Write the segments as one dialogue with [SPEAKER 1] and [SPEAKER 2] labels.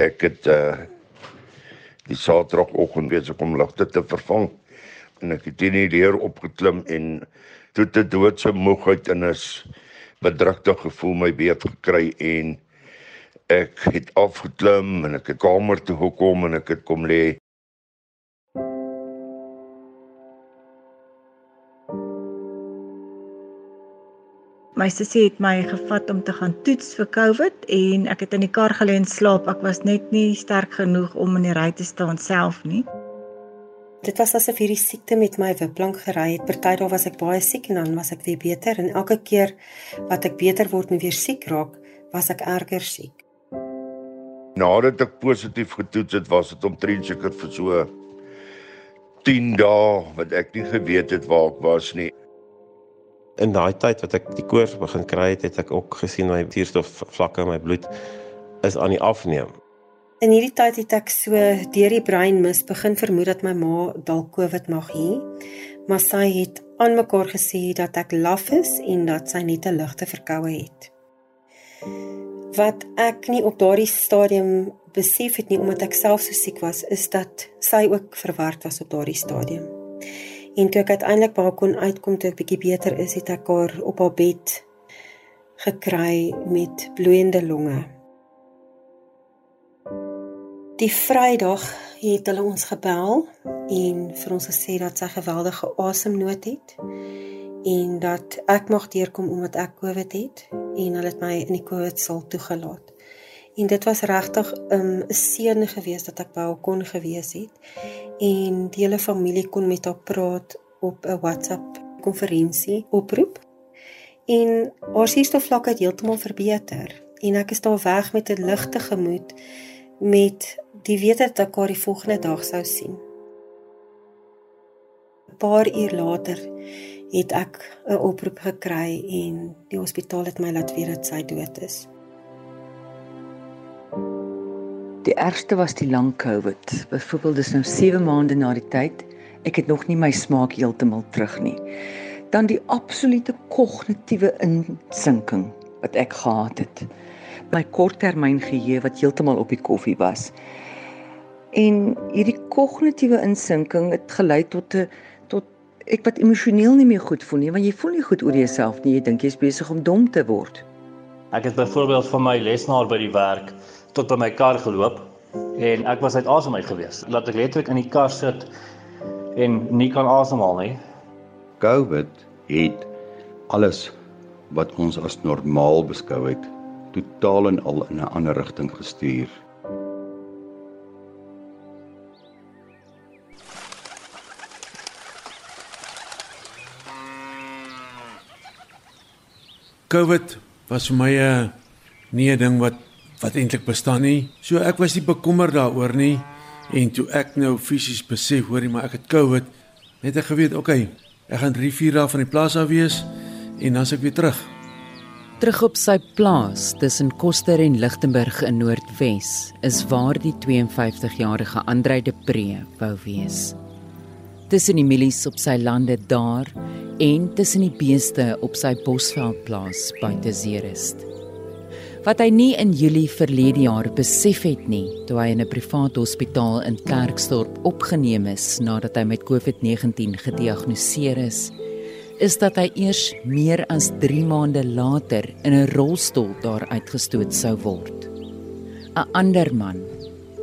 [SPEAKER 1] ek het uh die Saterdagoggend besig om ligte te vervang en ek het in die leer opgeklim en toe te doodse moegheid en is bedrukte gevoel my beet gekry en ek het afgeklim en ek het kamer toe gekom en ek het kom lê
[SPEAKER 2] My sussie het my gevat om te gaan toets vir COVID en ek het in die kar gelê en slaap. Ek was net nie sterk genoeg om in die ry te staan self nie.
[SPEAKER 3] Dit was asof hierdie siekte met my wiplank gery het. Party dae was ek baie siek en dan was ek weer beter en elke keer wat ek beter word en weer siek raak, was ek erger siek.
[SPEAKER 1] Nadat ek positief getoets het, was dit omtrent seker vir so 10 dae wat ek nie geweet het waar ek was nie
[SPEAKER 4] in daai tyd wat ek die koors begin kry het, het ek ook gesien my suurstofvlakke in my bloed is aan die afneem.
[SPEAKER 3] In hierdie tyd het ek so deur die brein mis begin vermoed dat my ma dalk COVID mag hê. Maar sy het aan mekaar gesê dat ek laf is en dat sy net 'n ligte verkoue het. Wat ek nie op daardie stadium besef het nie omdat ek self so siek was, is dat sy ook verward was op daardie stadium. En toe ek uiteindelik by haar kon uitkom toe ek bietjie beter is, het ek haar op haar bed gekry met bloeiende longe. Die Vrydag het hulle ons gebel en vir ons gesê dat sy geweldige asemnood het en dat ek mag deurkom omdat ek COVID het en hulle het my in die COVID saal toegelaat. En dit was regtig um, 'n um, seën geweest dat ek by haar kon gewees het en die hele familie kon met haar praat op 'n WhatsApp konferensie oproep. En haar suurstofvlak het heeltemal verbeter en ek is daar weg met 'n ligte gemoed met die wete dat ek haar die volgende dag sou sien. 'n Paar uur later het ek 'n oproep gekry en die hospitaal het my laat weet dat sy dood is.
[SPEAKER 5] Die ergste was die lang COVID. Byvoorbeeld dis nou 7 maande na die tyd. Ek het nog nie my smaak heeltemal terug nie. Dan die absolute kognitiewe insinking wat ek gehad het. My korttermyn geheue wat heeltemal op die koffie was. En hierdie kognitiewe insinking het gelei tot 'n tot ek wat emosioneel nie meer goed voel nie, want jy voel nie goed oor jouself nie. Jy dink jy's besig om dom te word.
[SPEAKER 6] Ek het byvoorbeeld van my lesenaar by die werk tot by my kar geloop en ek was uit asem uit gewees. Laat ek letterlik in die kar sit en nie kan asemhaal nie.
[SPEAKER 7] COVID het alles wat ons as normaal beskou het, totaal en al in 'n ander rigting gestuur.
[SPEAKER 8] COVID was vir my 'n nie 'n ding wat wat eintlik bestaan nie. So ek was nie bekommerd daaroor nie en toe ek nou fisies besef hoorie maar ek het COVID, het ek geweet, okay, ek gaan 3, 4 dae van die plaas af wees en dan se ek weer terug.
[SPEAKER 9] Terug op sy plaas tussen Koster en Lichtenburg in Noordwes is waar die 52-jarige Andrei de Pre wou wees. Tussen die milies op sy lande daar en tussen die beeste op sy bosveldplaas buite Zeerust wat hy nie in Julie verlede jaar besef het nie toe hy in 'n privaat hospitaal in Klerksdorp opgeneem is nadat hy met COVID-19 gediagnoseer is, is dat hy eers meer as 3 maande later in 'n rolstoel daar uitgestoot sou word. 'n Ander man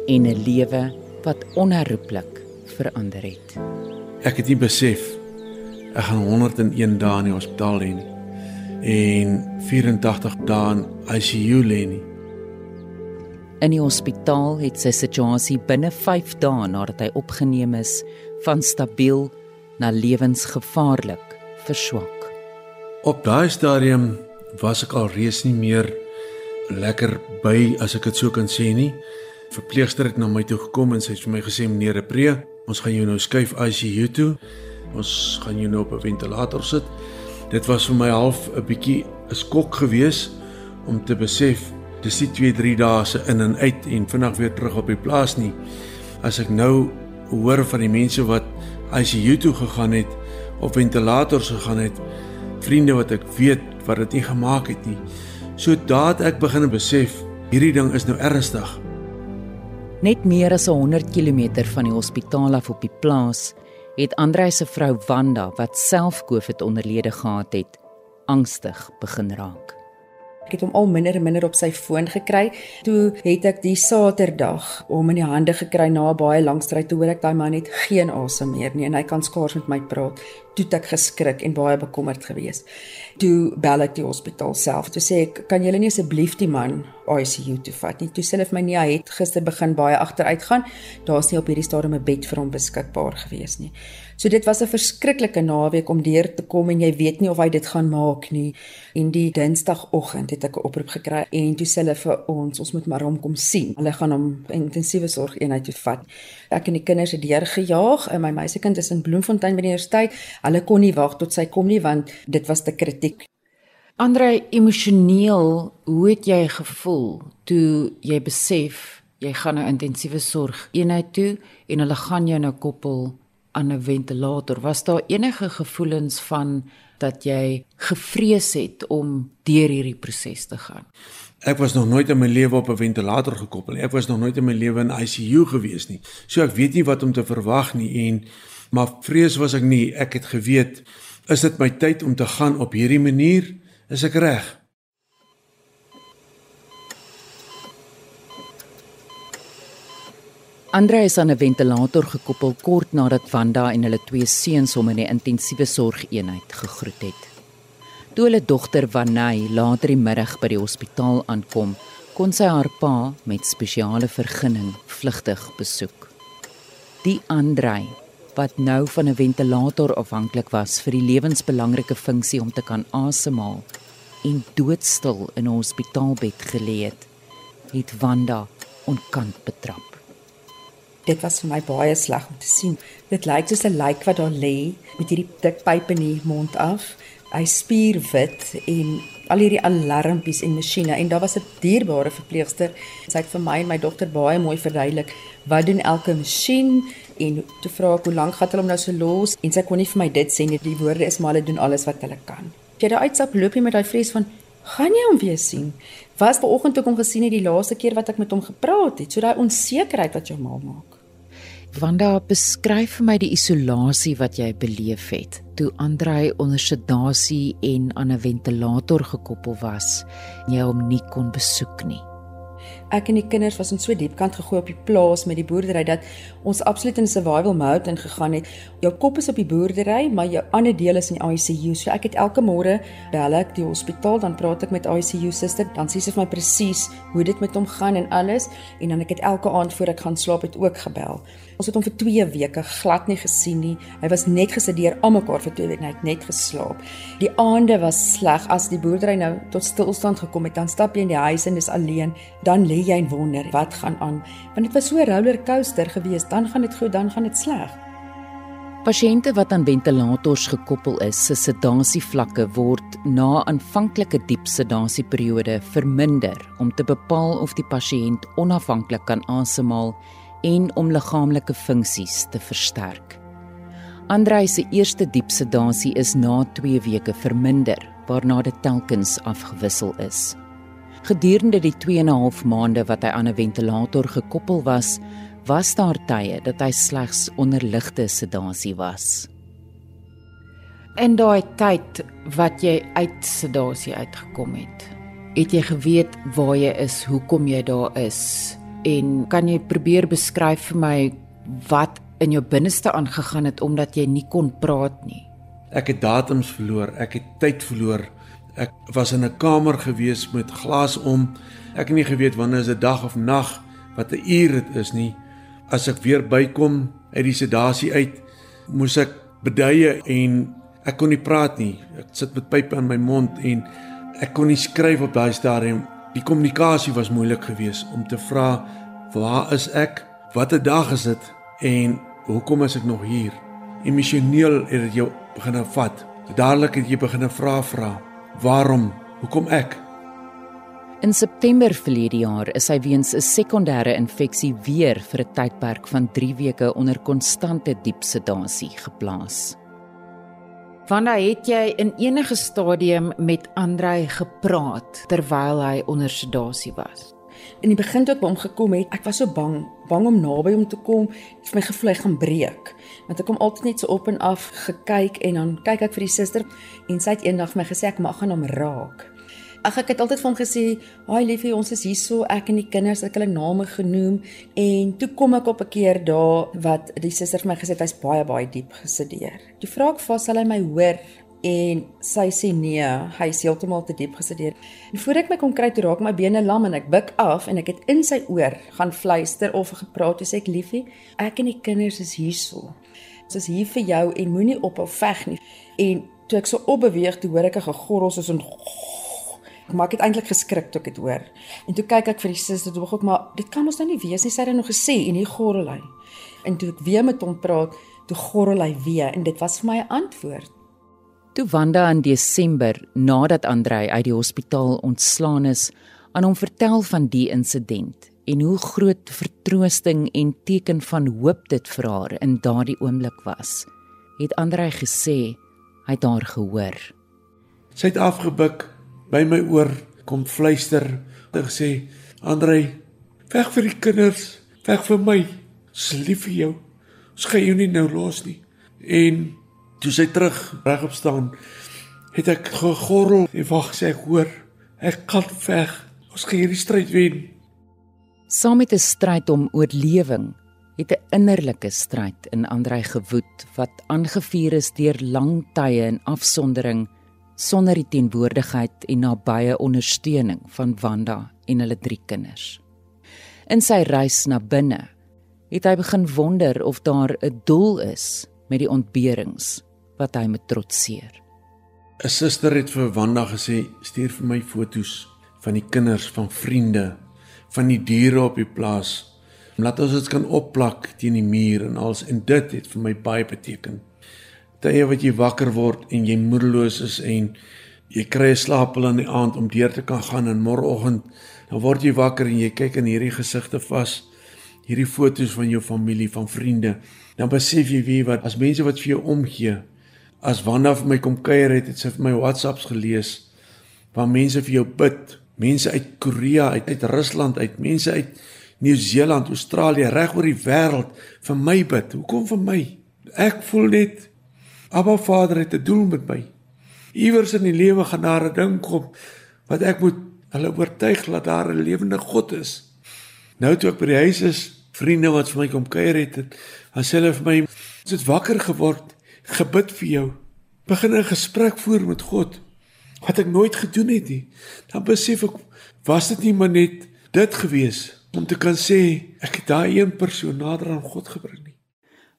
[SPEAKER 9] en 'n lewe wat onherroepelik verander het.
[SPEAKER 8] Ek het nie besef ek gaan 101 dae in die hospitaal lê nie en 84 dae in ICU lê nie.
[SPEAKER 9] In die hospitaal het sy situasie binne 5 dae nadat hy opgeneem is van stabiel na lewensgevaarlik verswak.
[SPEAKER 8] Op daai stadium was ek al reeds nie meer lekker by as ek dit so kan sê nie. Verpleegster het na my toe gekom en sy het vir my gesê meneer Repree, ons gaan jou nou skuif ICU toe. Ons gaan jou nou op 'n ventilator sit dit was vir my half 'n bietjie 'n skok gewees om te besef dis nie 2 3 dae se in en uit en vinnig weer terug op die plaas nie. As ek nou hoor van die mense wat ICU toe gegaan het of ventilators gegaan het vriende wat ek weet wat dit nie gemaak het nie. So daad ek begin besef hierdie ding is nou ernstig.
[SPEAKER 9] Net meer as 100 km van die hospitaal af op die plaas het Andrei se vrou Wanda wat self COVID onderlede gehad het, angstig begin raak.
[SPEAKER 10] Ek het hom al minder en minder op sy foon gekry. Toe het ek die Saterdag hom in die hande gekry na baie lang stryd toe hoor ek daai man het geen asem meer nie en hy kan skaars met my praat. Toe ek geskrik en baie bekommerd gewees. Toe bel ek die hospitaal self. Toe sê ek, "Kan julle nie asseblief die man ICU toe vat nie?" Toe sê hulle vir my, "Nee, hy het gister begin baie agteruit gaan. Daar's nie op hierdie stadium 'n bed vir hom beskikbaar gewees nie." So dit was 'n verskriklike naweek om deur te kom en jy weet nie of hy dit gaan maak nie. En die Dinsdagoggend het ek 'n oproep gekry en toe sê hulle vir ons, ons moet maar hom kom sien. Hulle gaan hom intensiewe sorg eenheid toe vat. Ek en die kinders het deur gejaag en my meisiekind is in Bloemfontein by die universiteit. Hulle kon nie wag tot sy kom nie want dit was te kritiek.
[SPEAKER 9] Andre, emosioneel, hoe het jy gevoel toe jy besef jy gaan nou intensiewe sorg eenheid toe en hulle gaan jou nou koppel aan 'n ventilator. Was daar enige gevoelens van dat jy gevrees het om deur hierdie proses te gaan?
[SPEAKER 8] Ek was nog nooit in my lewe op 'n ventilator gekoppel nie. Ek was nog nooit in my lewe in ICU gewees nie. So ek weet nie wat om te verwag nie en maar vrees was ek nie. Ek het geweet is dit my tyd om te gaan op hierdie manier? Is ek reg?
[SPEAKER 9] Andre is aan 'n ventilator gekoppel kort nadat Wanda en hulle twee seuns hom in die intensiewe sorgeenheid gegroet het. Toe hulle dogter Wanay later die middag by die hospitaal aankom, kon sy haar pa met spesiale vergunning vlugtig besoek. Die Andre wat nou van 'n ventilator afhanklik was vir die lewensbelangrike funksie om te kan asemhaal en doodstil in 'n hospitaalbed gelê het, het Wanda onkant betrap
[SPEAKER 10] dit was vir my baie sleg om te sien. Dit lyk soos 'n lijk wat daar lê met hierdie dik pyp in die mond af. Hy spierwit en al hierdie alarmpies en masjiene en daar was 'n dierbare verpleegster. Sy het vir my en my dogter baie mooi verduidelik wat doen elke masjien en toe vra ek hoe lank gaan hulle hom nou so los en sy kon nie vir my dit sê nie. Die woorde is maar hulle doen alles wat hulle kan. Jy daai uitstap loop jy met daai vrees van gaan jy hom weer sien? Was ver oggend toe kom gesien het die laaste keer wat ek met hom gepraat het, so daai onsekerheid wat jou mal maak.
[SPEAKER 9] Wanda beskryf vir my die isolasie wat jy beleef het toe Andrei onder sedasie en aan 'n ventilator gekoppel was en jy hom nie kon besoek nie.
[SPEAKER 10] Ek en die kinders was in so diep kant gegooi op die plaas met die boerdery dat ons absoluut in survival mode ingegaan het. Jou kop is op die boerdery, maar jou ander deel is in die ICU. So ek het elke môre bel ek die hospitaal, dan praat ek met ICU suster, dan sê sy vir my presies hoe dit met hom gaan en alles en dan ek het elke aand voor ek gaan slaap het ook gebel. Ons het hom vir 2 weke glad nie gesien nie. Hy was net gesedeer almekaar vir 2 weke, hy het net geslaap. Die aande was sleg as die boerdery nou tot stilstand gekom het. Dan stap jy in die huis en dis alleen, dan lê jy en wonder wat gaan aan. Want dit was so 'n rollercoaster geweest, dan gaan dit goed, dan gaan dit sleg.
[SPEAKER 9] Pasiënte wat aan ventilators gekoppel is, se sedasievlakke word na aanvanklike diep sedasieperiode verminder om te bepaal of die pasiënt onafhanklik kan asemhaal en om liggaamlike funksies te versterk. Andrei se eerste diep sedasie is na 2 weke verminder, waarna dit telkens afgewissel is. Gedurende die 2 en 'n half maande wat hy aan 'n ventilator gekoppel was, was daar tye dat hy slegs onder ligte sedasie was.
[SPEAKER 11] En daai tyd wat jy uit sedasie uitgekom het, het jy geweet waar jy is, hoekom jy daar is? En kan jy probeer beskryf vir my wat in jou binneste aangegaan het omdat jy nie kon praat nie?
[SPEAKER 8] Ek het datums verloor, ek het tyd verloor. Ek was in 'n kamer gewees met glas om. Ek het nie geweet wanneer is dit dag of nag, wat 'n uur dit is nie. As ek weer bykom uit die sedasie uit, moes ek beduie en ek kon nie praat nie. Ek sit met pype in my mond en ek kon nie skryf op daai stadium Die kommunikasie was moeilik geweest om te vra waar is ek? Watter dag is dit? En hoekom is ek nog hier? Emosioneel het dit jou begin vat. Dadelik het jy begin vra vra. Waarom? Hoekom ek?
[SPEAKER 9] In September verlede jaar is hy weens 'n sekondêre infeksie weer vir 'n tydperk van 3 weke onder konstante diep sedasie geplaas.
[SPEAKER 11] Wanda, het jy in enige stadium met Andrei gepraat terwyl hy onder sedasie was?
[SPEAKER 10] In die begin toe ek by hom gekom het, ek was so bang, bang om naby hom te kom, het vir my gevoel hy gaan breek. Want ek kom altyd net so op en af gekyk en dan kyk ek vir die suster en sy het eendag vir my gesê ek mag aan hom raak. Ag ek het altyd hom gesê, "Haai liefie, ons is hierso, ek en die kinders, ek het hulle name genoem." En toe kom ek op 'n keer daar wat die suster vir my gesê het hy's baie baie diep gesedeer. Toe vra ek vir sal hy my hoor en sy sê nee, hy is heeltemal te diep gesedeer. En voor ek my kon kry toe raak my bene lam en ek buik af en ek het in sy oor gaan fluister of gepraat toe sê ek liefie, ek en die kinders is hierso. Ons is hier vir jou en moenie ophou veg nie. En toe ek so opbeweeg, toe hoor ek 'n gegorrel soos 'n maar ek het eintlik geskrik toe ek dit hoor. En toe kyk ek vir die suster toe ook maar dit kan ons nou nie wees nie, sy het nog gesê en hier gorrel hy. En toe ek weer met hom praat, toe gorrel hy weer en dit was vir my 'n antwoord.
[SPEAKER 9] Toe Wanda in Desember nadat Andrei uit die hospitaal ontslaan is, aan hom vertel van die insident en hoe groot vertroosting en teken van hoop dit vir haar in daardie oomblik was, het Andrei gesê hy het haar gehoor.
[SPEAKER 8] Sy het afgebuk by my oor kom fluister en gesê Andrei weg vir die kinders weg vir my. Ons lief vir jou. Ons gaan jou nie nou los nie. En toe sy terug regop staan het ek gegorrel en wag sê ek hoor ek kan veg ons gaan hierdie stryd wen.
[SPEAKER 9] Saam met 'n stryd om oorlewing het 'n innerlike stryd in Andrei gewoed wat aangevuur is deur lang tye in afsondering sonder die teenwoordigheid en nabye ondersteuning van Wanda en hulle drie kinders. In sy reis na binne het hy begin wonder of daar 'n doel is met die ontberings wat hy met trotseer.
[SPEAKER 8] 'n Suster het vir Wanda gesê: "Stuur vir my fotos van die kinders, van vriende, van die diere op die plaas. Laat ons dit kan opplak teen die muur en als en dit het vir my baie beteken." Tye wat jy wakker word en jy moedeloos is en jy kry 'n slaapel in die aand om deur te kan gaan en môreoggend dan word jy wakker en jy kyk in hierdie gesigte vas hierdie fotos van jou familie van vriende. Dan besef jy wie wat as mense wat vir jou omgee as Wanda vir my kom kuier het het sy vir my WhatsApps gelees waar mense vir jou bid mense uit Korea uit uit Rusland uit mense uit Nieu-Seeland Australië reg oor die wêreld vir my bid. Hoekom vir my? Ek voel net Abba Vader het 'n doel met my. Iewers in die lewe gaan daar 'n ding kom wat ek moet hulle oortuig dat daar 'n lewende God is. Nou toe ek by die huis is, vriende wat vir my kom kuier het, dan sê hulle vir my, "Jy het wakker geword, gebid vir jou, begin 'n gesprek voer met God." Wat ek nooit gedoen het nie. Dan besef ek, was dit nie maar net dit gewees om te kan sê ek het daai een persoon nader aan God gebring.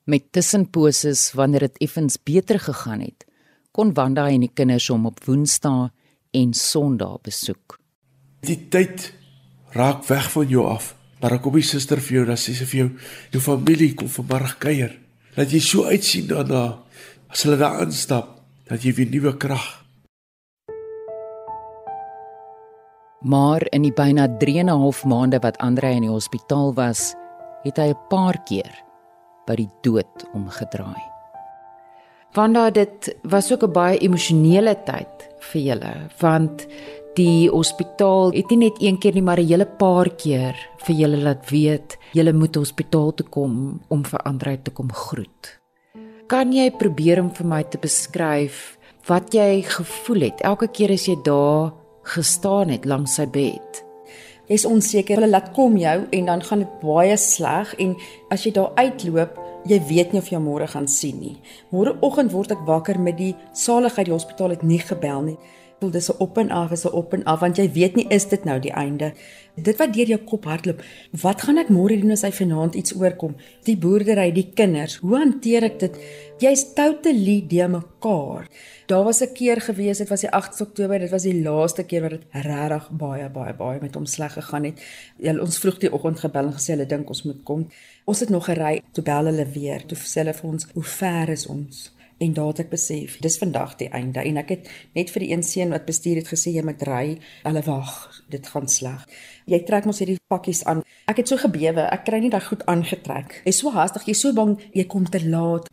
[SPEAKER 9] Met tussenposes wanneer dit effens beter gegaan het, kon Wanda en die kinders hom op Woensdae en Sondae besoek.
[SPEAKER 8] Die tyd raak weg van jou af. Maar ek kom die suster vir jou, dan sê sy vir jou, jou familie kom vanmiddag kuier. Dat jy so uitsien daarna as hulle daar instap, dat jy weer nuwe krag.
[SPEAKER 9] Maar in die byna 3 en 'n half maande wat Andre in die hospitaal was, het hy 'n paar keer by die dood omgedraai.
[SPEAKER 11] Wanda dit was ook 'n baie emosionele tyd vir julle want die hospitaal het nie net een keer nie maar 'n hele paar keer vir julle laat weet julle moet hospitaal toe kom om vir Andre te kom groet. Kan jy probeer om vir my te beskryf wat jy gevoel het elke keer as jy daar gestaan het langs sy bed?
[SPEAKER 10] Jy's onseker, hulle laat kom jou en dan gaan dit baie sleg en as jy daar uitloop, jy weet nie of jy môre gaan sien nie. Môreoggend word ek wakker met die saligheid die hospitaal het nie gebel nie. Voel dis 'n op en af, is 'n op en af want jy weet nie is dit nou die einde. Dit wat deur jou kop hardloop, wat gaan ek môre doen as hy vanaand iets oorkom? Die boerdery, die kinders, hoe hanteer ek dit? Jy's totally de mekaar. Daar was 'n keer gewees, dit was die 8 Oktober, dit was die laaste keer wat dit regtig baie baie baie met hom sleg gegaan het. Hulle ons vroeg die oggend gebel en gesê hulle dink ons moet kom. Ons het nog gery, toe bel hulle weer, toe sê hulle vir ons, "Hoe ver is ons?" En daar het ek besef, dis vandag die einde en ek het net vir die een seun wat bestuur het gesê jy moet ry. Hulle wag, dit gaan sleg. Jy trek mos hierdie pakkies aan. Ek het so gebewe, ek kry nie daai goed aangetrek. Jy's so haastig, jy's so bang jy kom te laat.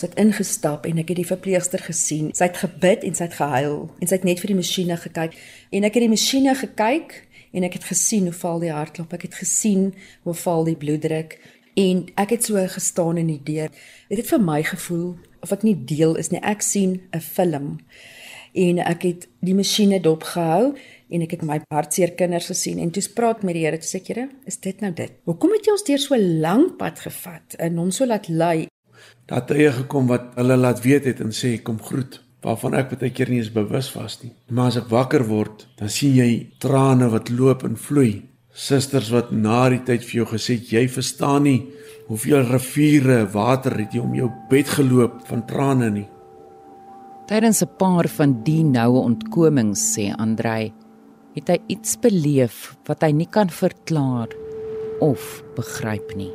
[SPEAKER 10] Sy het ingestap en ek het die verpleegster gesien. Sy het gebid en sy het gehuil en sy het net vir die masjiene gekyk en ek het die masjiene gekyk en ek het gesien hoe val die hartklop, ek het gesien hoe val die bloeddruk en ek het so gestaan in die deur. Dit het vir my gevoel of ek nie deel is nie. Ek sien 'n film en ek het die masjiene dopgehou en ek het my hartseer kinders gesien en toe spraak met die Here te sê, "Here, is dit nou dit? Hoekom het jy ons deur so lank pad gevat en ons so laat lei?"
[SPEAKER 8] Dat hy gekom wat hulle laat weet het en sê, "Kom groet." waarvan ek baie keer nie eens bewus was nie. Maar as ek wakker word, dan sien jy trane wat loop en vloei. Susters wat na die tyd vir jou gesê het jy verstaan nie hoeveel riviere water het jy om jou bed geloop van trane nie.
[SPEAKER 9] Tydens 'n paar van die noue ontkomings sê Andrei het hy iets beleef wat hy nie kan verklaar of begryp nie.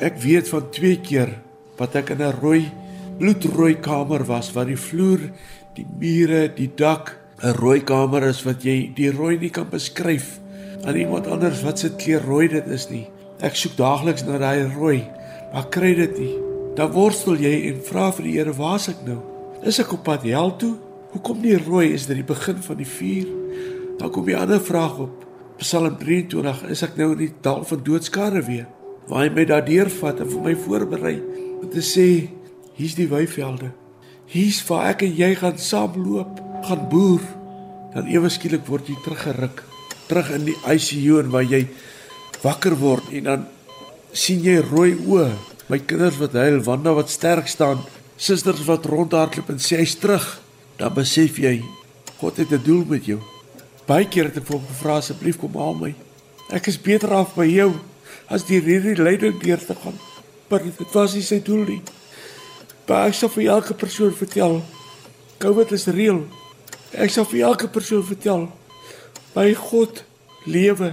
[SPEAKER 8] Ek weet van twee keer wat ek in 'n rooi bloedrooi kamer was waar die vloer, die mure, die dak 'n rooi kamer is wat jy die rooi nie kan beskryf aan iemand anders wat se kleur rooi dit is nie. Ek soek daagliks na daai rooi, maar kry dit nie. Dan worstel jy en vra vir die Here, "Waar is ek nou? Is ek op pad hel toe? Hoekom nie rooi is dit die begin van die vuur?" Dan kom die ander vraag op. Psalm 23, is ek nou in die dal van doodskare weer? Waar hy my daardeur vat en vir my voorberei om te sê, hier's die weivelde. Hier's waar ek en jy gaan saamloop, gaan boer. Dan ewe skielik word jy teruggeruk, terug in die ICU en waar jy wakker word en dan sien jy rooi oë. My kinders wat huil, Wanda wat sterk staan, susters wat rondhardloop en sê hy's terug. Dan besef jy God het 'n doel met jou. Baie keer het ek vir hom gevra asseblief kom haal my. Ek is beter af by jou as die hierdie lyding deur te gaan. Maar dit was nie sy doel nie. Maar ek sal vir elke persoon vertel. COVID is reël. Ek sal vir elke persoon vertel. My God lewe.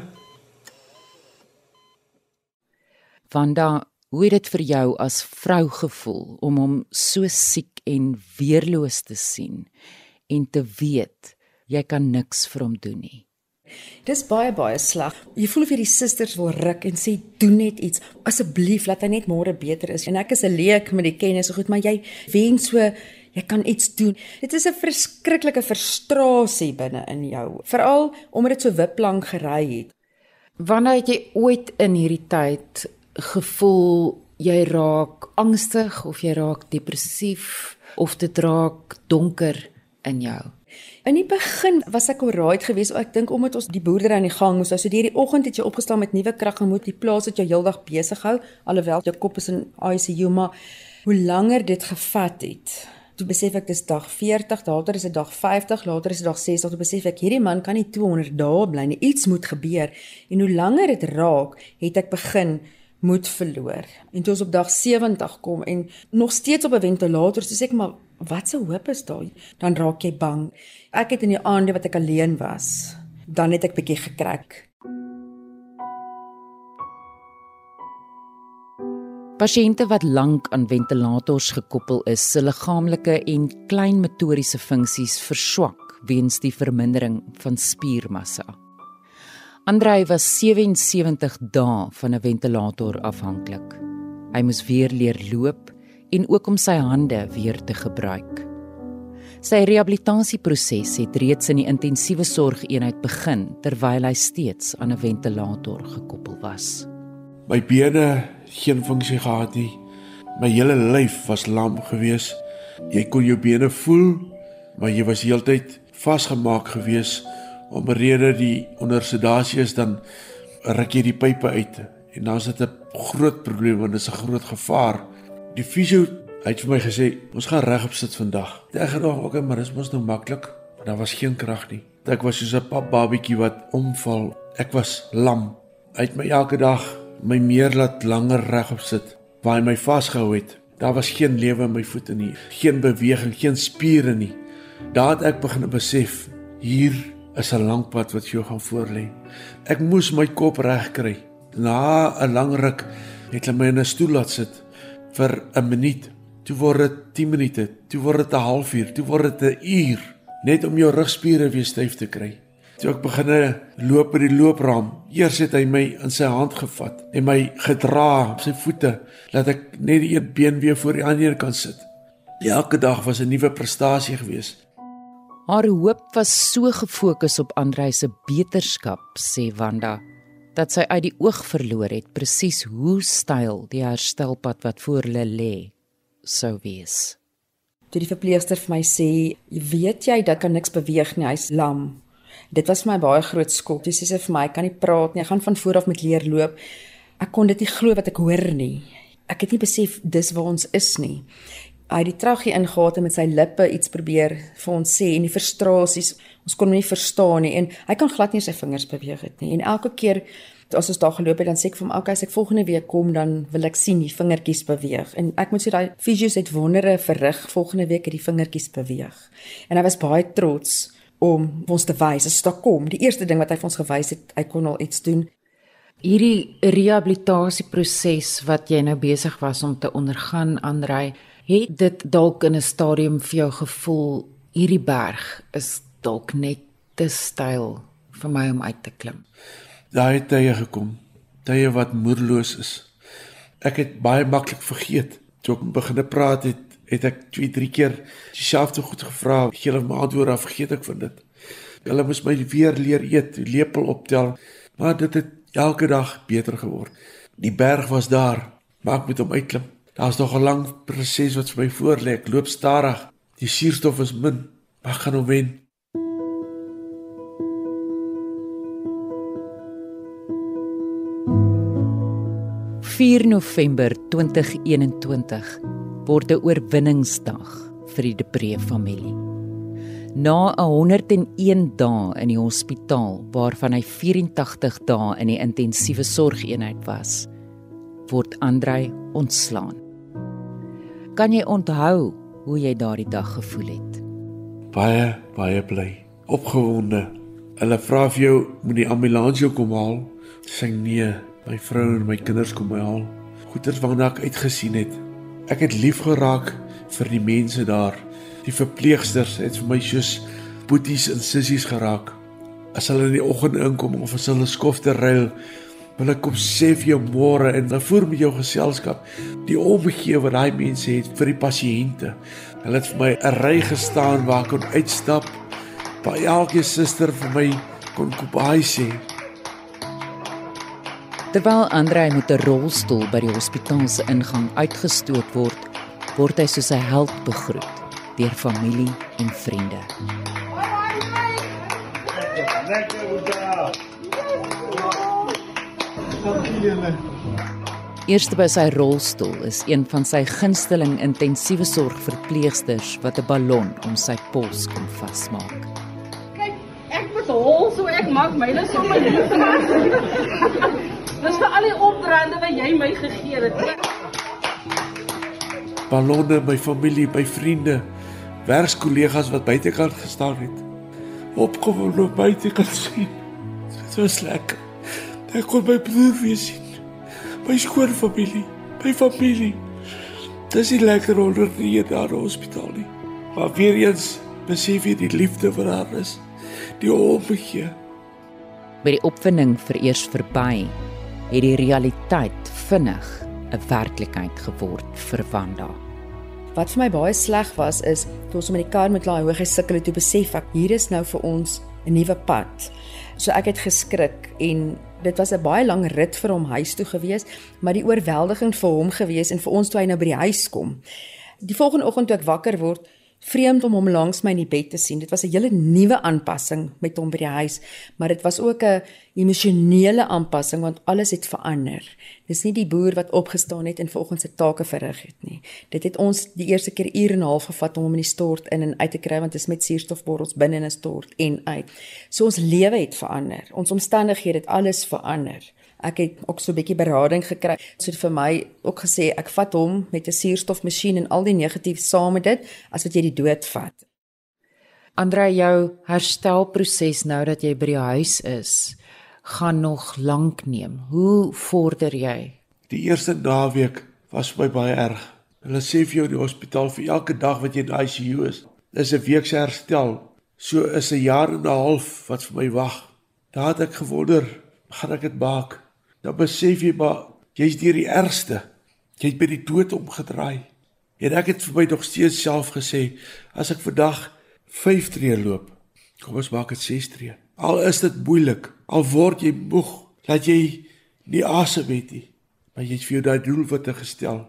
[SPEAKER 9] Vanda, hoe het dit vir jou as vrou gevoel om hom so siek en weerloos te sien en te weet jy kan niks vir hom doen nie.
[SPEAKER 10] Dis baie baie sleg. Jy voel of jy die susters wil ruk en sê doen net iets. Asseblief laat hy net môre beter is. En ek is 'n leek met die kennis so goed, maar jy wens so jy kan iets doen. Dit is 'n verskriklike frustrasie binne in jou, veral omdat dit so wiplank gery het.
[SPEAKER 11] Wanneer het jy ooit in hierdie tyd gevoel jy raak angstig of jy raak depressief of dit raak donker in jou?
[SPEAKER 10] In die begin was ek alright geweest. Ek dink omdat ons die boerdery aan die gang moes, so deur die oggend het jy opgestaan met nuwe krag en moet die plaas wat jou heeldag besig hou, alhoewel jou kop is in ICU, maar hoe langer dit gevat het. Toe besef ek dis dag 40, later is dit dag 50, later is dit dag 60. Toe besef ek hierdie man kan nie 200 dae bly nie. Iets moet gebeur. En hoe langer dit raak, het ek begin moed verloor. En toe ons op dag 70 kom en nog steeds op 'n ventilator, sê ek maar wat se hoop is daar? Dan raak jy bang. Ek het in die aande wat ek alleen was, dan het ek bietjie gekrek.
[SPEAKER 9] Pasiënte wat lank aan ventilators gekoppel is, se liggaamlike en klein motoriese funksies verswak weens die vermindering van spiermassa. Andrei was 77 dae van 'n ventilator afhanklik. Hy moes weer leer loop en ook om sy hande weer te gebruik. Sy rehabilitasieproses het reeds in die intensiewe sorgeenheid begin terwyl hy steeds aan 'n ventilator gekoppel was.
[SPEAKER 8] My bene geen funksie gehad nie. My hele lyf was lam gewees. Jy kon jou bene voel, maar jy was heeltyd vasgemaak gewees om rede die onder sedasie is dan ruk jy die pype uit en dan is dit 'n groot probleem want dit is 'n groot gevaar. Die fisio het vir my gesê ons gaan regop sit vandag. Ek gedog okay, maar dis mos nou maklik. Daar was geen krag nie. Ek was soos 'n pap babietjie wat omval. Ek was lam. Hy het my elke dag my meer laat langer regop sit waar hy my vasgehou het. Daar was geen lewe in my voete nie, geen beweging, geen spiere nie. Daar het ek begin besef hier is 'n lang pad wat jou gaan voorlê. Ek moes my kop reg kry. Na 'n lang ruk het hulle my in 'n stoel laat sit vir 'n minuut. Toe word dit 10 minute, toe word dit 'n halfuur, toe word dit 'n uur net om jou rugspiere weer styf te kry. Toe ek begine loop by die loopraam, eers het hy my in sy hand gevat en my gedra op sy voete dat ek net die een been weer voor die ander kan sit. Elke dag was 'n nuwe prestasie geweest.
[SPEAKER 9] Haar hoop was so gefokus op Andrei se beterskap, sê Wanda, dat sy uit die oog verloor het presies hoe styl die herstelpad wat voor hulle lê sou wees.
[SPEAKER 10] Toe die verpleegster vir my sê, "Weet jy dat kan niks beweeg nie, hy's lam." Dit was my baie groot skok. Dis sê vir my, "Ek kan nie praat nie. Ek gaan van voor af met leer loop." Ek kon dit nie glo wat ek hoor nie. Ek het nie besef dis waar ons is nie. Hy het die traggie ingehaat en met sy lippe iets probeer vir ons sê en die frustrasies, ons kon hom nie verstaan nie en hy kan glad nie sy vingers beweeg het nie. En elke keer as ons daar geloop het dan sê ek vir hom, "Oké, as ek volgende week kom dan wil ek sien die vingertjies beweeg." En ek moet sê daai fisios het wondere verrig. Volgende week het die vingertjies beweeg. En hy was baie trots om ons te wys as dit kom. Die eerste ding wat hy vir ons gewys het, hy kon al iets doen.
[SPEAKER 11] Hierdie rehabilitasieproses wat jy nou besig was om te ondergaan, Andrei, het dit dalk in 'n stadium vir jou gevoel hierdie berg is dalk net te styl vir my om uit te klim
[SPEAKER 8] daai tye gekom, tye wat moedeloos is. Ek het baie maklik vergeet. Toe ek begin praat het, het ek twee, drie keer dieselfde goed gevra, hele maand oor af vergeet ek van dit. Hulle moes my weer leer eet, lepel optel, maar dit het elke dag beter geword. Die berg was daar, maar ek moet hom uitklim. Daar's nog 'n lang proses wat vir my voorlê. Ek loop stadig. Die suurstof is min, ek gaan hom wen.
[SPEAKER 9] 4 November 2021 word 'n oorwinningsdag vir die Depree familie. Na 101 dae in die hospitaal waarvan hy 84 dae in die intensiewe sorgeenheid was, word Andrei ontslaan. Kan jy onthou hoe jy daardie dag gevoel het?
[SPEAKER 8] Baie, baie bly, opgewonde. Hulle vra vir jou, moet die ambulans jou kom haal? Sê nee, My vrou en my kinders kom my haal. Goeters waarna ek uitgesien het. Ek het lief geraak vir die mense daar. Die verpleegsters het vir my soos boeties en sissies geraak. As hulle in die oggend inkom of as hulle skofte ruil, wil ek kom sê vir jou môre en dan voer met jou geselskap die omgee wat daai mense het vir die pasiënte. Hulle het vir my 'n ry gestaan waar ek kon uitstap. By elke suster vir my kon koop sê.
[SPEAKER 9] Terwyl Andrei met 'n rolstoel by die hospitaal se ingang uitgestoot word, word hy soos 'n held begroet deur familie en vriende. Eerste by sy rolstoel is een van sy gunsteling intensiewe sorg verpleegsters wat 'n ballon om sy pols kom vasmaak.
[SPEAKER 12] Kyk, ek moet hol so ek maak myne sommer nie. Dis vir al die opdraande wat jy my gegee het.
[SPEAKER 8] Ballonne by familie, by vriende, werkskollegas wat buitekant gestaan het. Opgewonde op buitekant sien. Dit was lekker. Ek kon my broer weer sien. My skoon familie, my familie. Dis nie lekker onder die daar hospitaal nie. Maar weer eens besef jy die liefde vir haar is. Die omgee.
[SPEAKER 9] By die opwinding vereers verby het die realiteit vinnig 'n werklikheid geword vir Wanda.
[SPEAKER 10] Wat vir my baie sleg was is toe ons met die kar met daai hoë het, toe besef ek hier is nou vir ons 'n nuwe pad. So ek het geskrik en dit was 'n baie lang rit vir hom huis toe gewees, maar die oorweldiging vir hom gewees en vir ons toe hy nou by die huis kom. Die volgende oggend toe ek wakker word, vreemd om hom langs my in die bed te sien. Dit was 'n hele nuwe aanpassing met hom by die huis, maar dit was ook 'n emosionele aanpassing want alles het verander. Dis nie die boer wat opgestaan het en vanoggend sy take verrig het nie. Dit het ons die eerste keer uur en 'n half gevat om hom in die stort in en uit te kry want dit is met suurstofborrels binne in 'n stort en uit. So ons lewe het verander. Ons omstandighede het alles verander. Ek het ook so 'n bietjie berading gekry. So vir my ook gesê ek vat hom met 'n suurstofmasjien en al die negatief saam met dit as wat jy die dood vat.
[SPEAKER 11] Andre jou herstelproses nou dat jy by die huis is, gaan nog lank neem. Hoe vorder jy?
[SPEAKER 8] Die eerste naweek was vir my baie erg. Hulle sê vir jou die hospitaal vir elke dag wat jy in ICU is, is 'n week se herstel. So is 'n jaar en 'n half wat vir my wag. Daar het ek gewonder, gaan ek dit maak? dan besef jy maar jy's deur die ergste. Jy het by die dood omgedraai. En ek het vir my nog steeds self gesê as ek vandag 5 tree loop. Kom ons maak dit 6 tree. Al is dit moeilik, al word jy moeg, laat jy nie asem het nie, maar jy het vir jou daai doel wat jy gestel.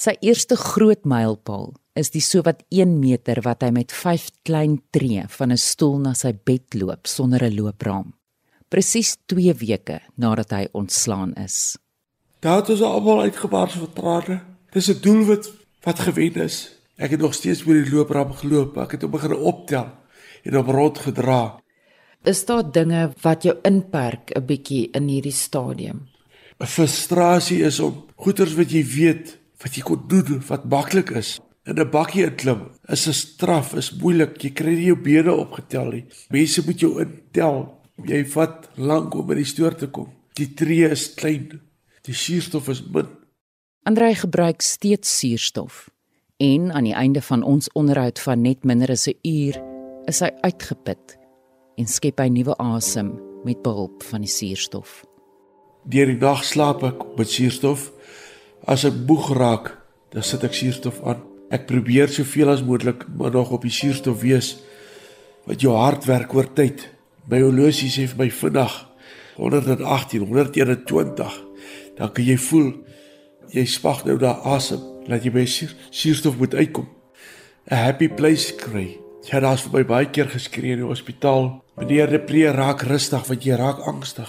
[SPEAKER 9] Sy eerste groot mylpaal is die sowat 1 meter wat hy met 5 klein tree van 'n stoel na sy bed loop sonder 'n loopraam. Presies 2 weke nadat hy ontslaan is.
[SPEAKER 8] Daar het ons almal uitgebars van trane. Dis 'n doelwit wat gewen is. Ek het nog steeds oor die loopraam geloop. Ek het hom begin optel en hom rond gedra.
[SPEAKER 11] Is daar dinge wat jou inperk 'n bietjie in hierdie stadium?
[SPEAKER 8] 'n Frustrasie is om goeters wat jy weet wat jy kon doen wat maklik is in 'n bakkie inklim is 'n straf, is moeilik. Jy kry nie jou bene opgetel nie. Mense moet jou intel. Jy vat lank om by die stoor te kom. Die tree is klein. Die suurstof is min.
[SPEAKER 9] Andrei gebruik steeds suurstof. En aan die einde van ons onderhoud van net minder as 'n uur is hy uitgeput en skep hy nuwe asem met behulp van die suurstof.
[SPEAKER 8] Deur die dag slaap ek met suurstof. As ek moeg raak, dan sit ek suurstof aan. Ek probeer soveel as moontlik nog op die suurstof wees wat jou hart werk oor tyd. My horlosie sê vir my vinnig 118, 121. Dan kan jy voel jy spag nou daar asem, laat jy by suurstof moet uitkom. 'n Happy place kry. Ja, daar's vir my baie keer geskree in die hospitaal. Meneer Depree raak rustig want jy raak angstig.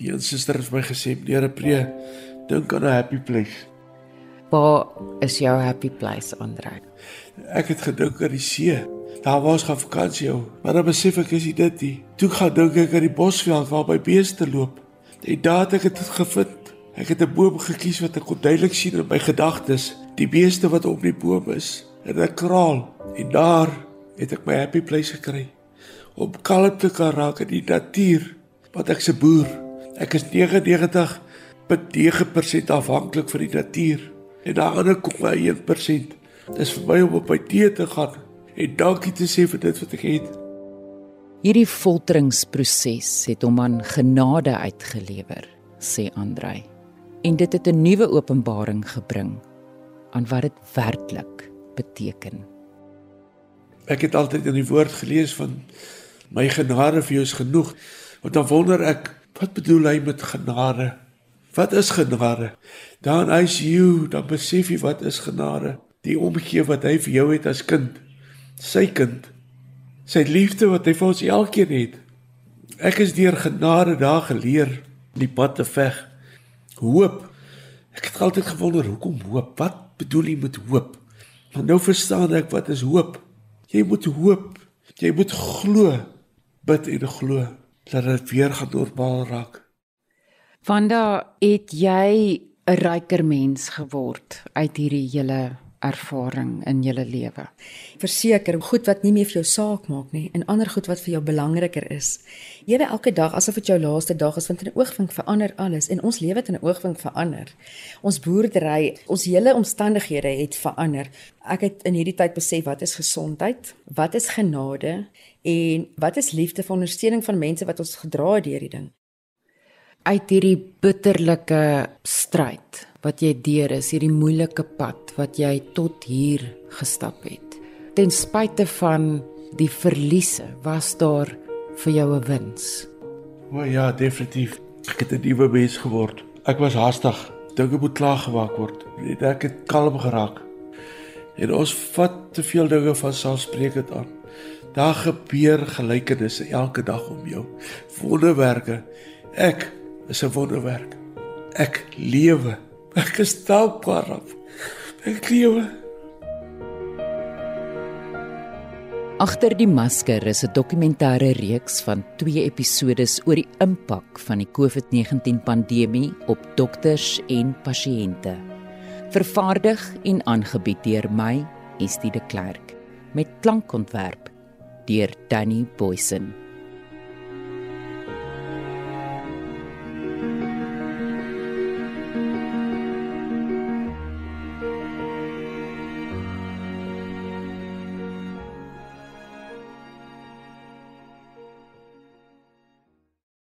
[SPEAKER 8] Een suster het vir my gesê, meneer Depree, dink aan 'n happy place.
[SPEAKER 11] Waar is jou happy place, Andre?
[SPEAKER 8] Ek het gedink aan die see. Daar was gaan vakansie hou, maar dan besef ek is dit nie. Toe gaan dink ek aan die bosveld waar by beeste loop. En daar het ek dit gevind. Ek het 'n boom gekies wat ek kon duidelik sien in my gedagtes, die beeste wat op die boom is, en 'n kraal. En daar het ek my happy place gekry om kalm te kan raak in die natuur, want ek's 'n boer. Ek is 99.9% afhanklik van die natuur en ander kom my 1%. Dis vir my om op my tee te gaan en dankie te sê vir dit wat ek het.
[SPEAKER 9] Hierdie folteringsproses het hom aan genade uitgelewer, sê Andrei. En dit het 'n nuwe openbaring gebring aan wat dit werklik beteken.
[SPEAKER 8] Ek het altyd in die woord gelees van my genade vir jou is genoeg. Want dan wonder ek, wat bedoel hy met genade? Wat is genade? Dan as jy dan besef jy wat is genade? Die omgee wat hy vir jou het as kind. Sy kind. Sy liefde wat hy vir ons elkeen het. Ek is deur genade daar geleer die pad te veg. Hoop. Ek het altyd gewonder hoekom hoop? Wat bedoel jy met hoop? Maar nou verstaan ek wat is hoop. Jy moet hoop. Jy moet glo. Bid en glo dat dit weer gaan normaal raak.
[SPEAKER 11] Wanda, het jy 'n ryker mens geword uit hierdie hele ervaring in jou lewe?
[SPEAKER 10] Verseker, goed wat nie meer vir jou saak maak nie en ander goed wat vir jou belangriker is. Ewe elke dag asof dit jou laaste dag is, want in 'n oogwink verander alles en ons lewe het in 'n oogwink verander. Ons boerdery, ons hele omstandighede het verander. Ek het in hierdie tyd besef wat is gesondheid, wat is genade en wat is liefde vir ondersteuning van mense wat ons gedra het deur die ding
[SPEAKER 11] uit hierdie bitterlike stryd wat jy deur is, hierdie moeilike pad wat jy tot hier gestap het. Ten spyte van die verliese, was daar vir jou 'n wins.
[SPEAKER 8] O ja, definitief. Ek het 'n nuwe mens geword. Ek was haastig. Dinge moet klaar gemaak word. Net ek het kalm geraak. En ons vat te veel dinge van selfsprekend aan. Daar gebeur gelykenisse elke dag om jou. Wonderwerke. Ek is 'n wonderwerk. Ek lewe. Ek is dankbaar op. Ek lewe.
[SPEAKER 9] Agter die masker is 'n dokumentêre reeks van 2 episode oor die impak van die COVID-19 pandemie op dokters en pasiënte. Vervaardig en aangebied deur my, Estie de Klerk, met klankontwerp deur Danny Boysen.